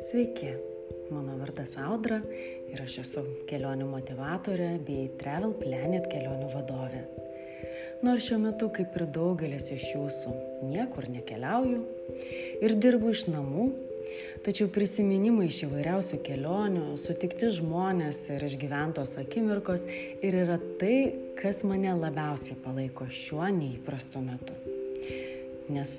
Sveiki, mano vardas Audra ir aš esu kelionių motivatorė bei Travel Planet kelionių vadovė. Nors šiuo metu, kaip ir daugelis iš jūsų, niekur nekeliauju ir dirbu iš namų, tačiau prisiminimai iš įvairiausių kelionių, sutikti žmonės ir išgyventos akimirkos ir yra tai, kas mane labiausiai palaiko šiuo neįprastu metu. Nes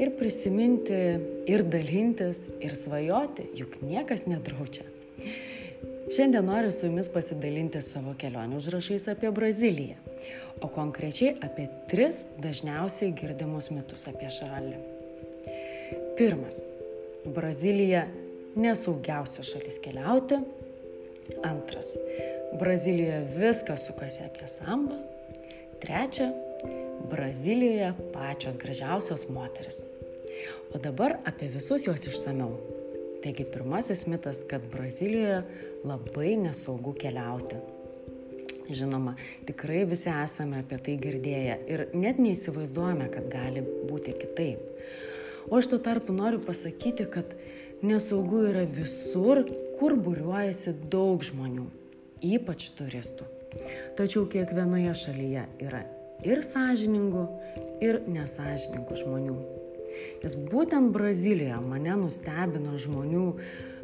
ir prisiminti, ir dalintis, ir svajoti, juk niekas nedraučia. Šiandien noriu su jumis pasidalinti savo kelionių užrašais apie Braziliją, o konkrečiai apie tris dažniausiai girdimus mitus apie šalį. Pirmas. Brazilija nesaugiausia šalis keliauti. Antras. Brazilijoje viskas sukasi apie sambą. Trečia Brazilijoje pačios gražiausios moteris. O dabar apie visus juos išsameu. Taigi pirmasis mitas, kad Brazilijoje labai nesaugu keliauti. Žinoma, tikrai visi esame apie tai girdėję ir net neįsivaizduojame, kad gali būti kitaip. O aš tuo tarpu noriu pasakyti, kad nesaugu yra visur, kur būriuojasi daug žmonių, ypač turistų. Tačiau kiekvienoje šalyje yra ir sąžiningų, ir nesažiningų žmonių. Nes būtent Brazilijoje mane nustebino žmonių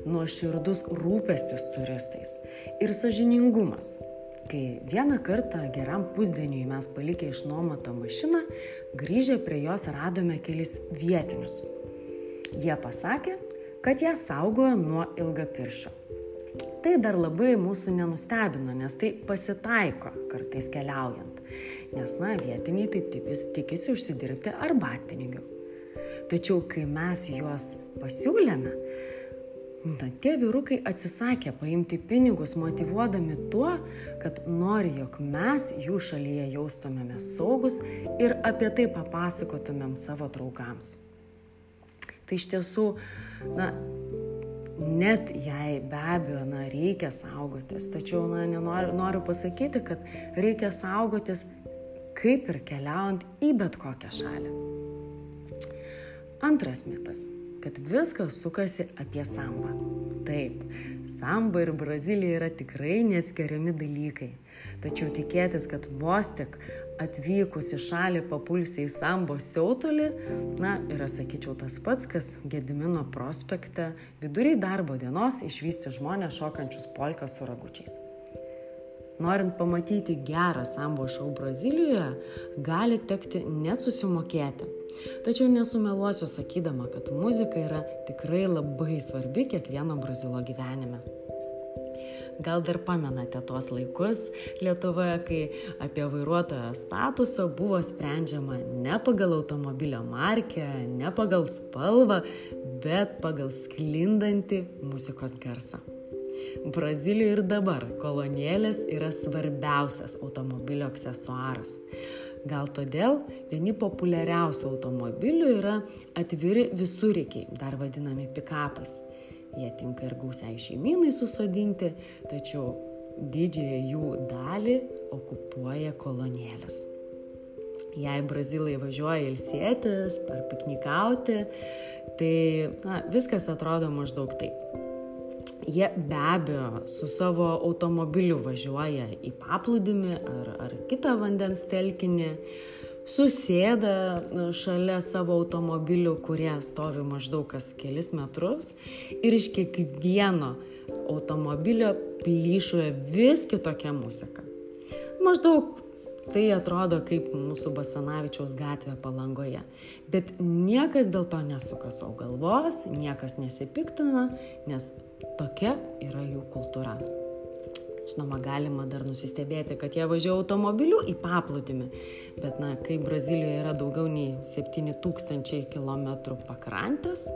nuoširdus rūpestis turistais ir sažiningumas. Kai vieną kartą geram pusdieniui mes palikę išnuomotą mašiną, grįžę prie jos radome kelis vietinius. Jie pasakė, kad ją saugojo nuo ilgapiršio. Tai dar labai mūsų nenustebino, nes tai pasitaiko kartais keliaujant nes, na, vietiniai taip tipis, tikisi užsidirbti arbatpinigių. Tačiau, kai mes juos pasiūlėme, na, tie vyrukai atsisakė paimti pinigus, motivuodami tuo, kad nori, jog mes jų šalyje jaustumėmės saugus ir apie tai papasakotumėm savo draugams. Tai iš tiesų, na, net jei be abejo, na, reikia saugotis, tačiau, na, nenoriu, noriu pasakyti, kad reikia saugotis kaip ir keliaujant į bet kokią šalį. Antras mitas kad viskas sukasi apie sambą. Taip, samba ir Brazilija yra tikrai neatskiriami dalykai. Tačiau tikėtis, kad vos tik atvykus į šalį papulsi į sambo siautulį, na, yra, sakyčiau, tas pats, kas Gedimino prospekte viduriai darbo dienos išvysti žmonės šokančius polką su ragučiais. Norint pamatyti gerą sambo šou Brazilijoje, gali tekti net susimokėti. Tačiau nesumeluosiu sakydama, kad muzika yra tikrai labai svarbi kiekvieno brazilo gyvenime. Gal dar pamenate tuos laikus Lietuvoje, kai apie vairuotojo statusą buvo sprendžiama ne pagal automobilio markę, ne pagal spalvą, bet pagal sklindantį muzikos garsą. Brazilijoje ir dabar kolonėlės yra svarbiausias automobilio aksesuaras. Gal todėl vieni populiariausių automobilių yra atviri visurikiai, dar vadinami pikapais. Jie tinka ir gausiai šeimynai susodinti, tačiau didžiąją jų dalį okupuoja kolonėlės. Jei brazilai važiuoja ilsėtis, ar piknikauti, tai na, viskas atrodo maždaug taip jie be abejo su savo automobiliu važiuoja į paplūdimį ar, ar kitą vandens telkinį, susėda šalia savo automobilių, kurie stovi maždaug kas kelis metrus ir iš kiekvieno automobilio plyšuoja vis kitokia muzika. Maždaug Tai atrodo kaip mūsų Basanavičiaus gatvė palangoje. Bet niekas dėl to nesuka savo galvos, niekas nesipiktina, nes tokia yra jų kultūra. Žinoma, galima dar nusistebėti, kad jie važiuoja automobiliu į paplūdimį, bet, na, kai Brazilijoje yra daugiau nei 7000 km pakrantės,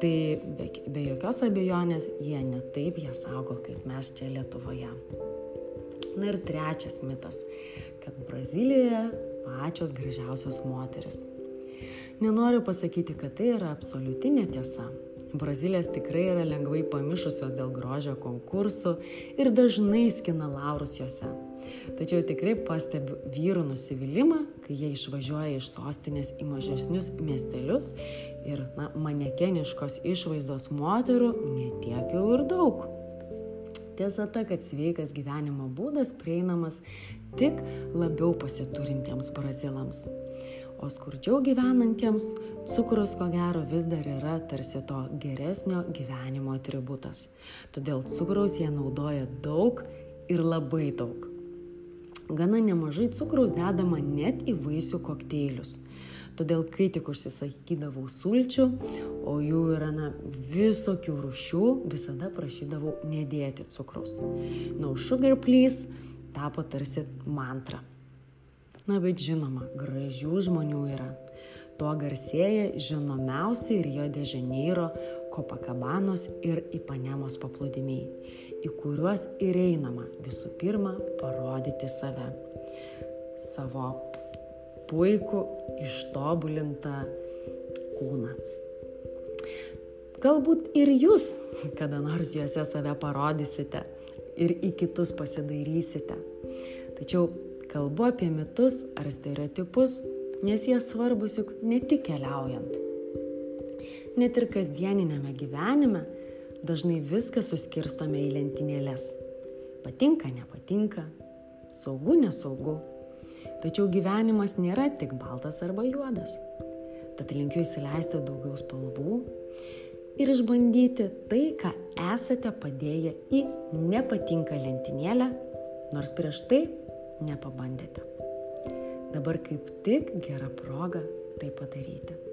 tai be, be jokios abejonės jie netaip ją saugo, kaip mes čia Lietuvoje. Na ir trečias mitas kad Brazilijoje pačios gražiausios moteris. Nenoriu pasakyti, kad tai yra absoliuti netiesa. Brazilės tikrai yra lengvai pamišusios dėl grožio konkursų ir dažnai skina laurus juose. Tačiau tikrai pastebiu vyrų nusivylimą, kai jie išvažiuoja iš sostinės į mažesnius miestelius ir na, manekeniškos išvaizdos moterų netiek jau ir daug. Tiesa ta, kad sveikas gyvenimo būdas prieinamas tik labiau pasiturintiems brazilams. O skurdžiau gyvenantiems cukrus, ko gero, vis dar yra tarsi to geresnio gyvenimo atributas. Todėl cukraus jie naudoja daug ir labai daug. Gana nemažai cukraus dedama net į vaisių kokteilius. Todėl, kai tik užsisakydavau sulčių, o jų yra na, visokių rušių, visada prašydavau nedėti cukraus. No sugar please tapo tarsi mantra. Na, bet žinoma, gražių žmonių yra. Tuo garsėja žinomiausi Rio de Janeiro, Kopakabanos ir Ipanemos paplūdimiai, į kuriuos ir einama visų pirma parodyti save. Savo puikų, ištobulintą kūną. Galbūt ir jūs kada nors juose save parodysite ir į kitus pasidairysite. Tačiau kalbu apie mitus ar stereotipus, nes jie svarbus juk ne tik keliaujant. Net ir kasdieninėme gyvenime dažnai viską suskirstome į lentynėlės. Patinka, nepatinka, saugu, nesaugu Tačiau gyvenimas nėra tik baltas arba juodas. Tad linkiu įsileisti daugiau spalvų ir išbandyti tai, ką esate padėję į nepatinka lentynėlę, nors prieš tai nepabandėte. Dabar kaip tik gera proga tai padaryti.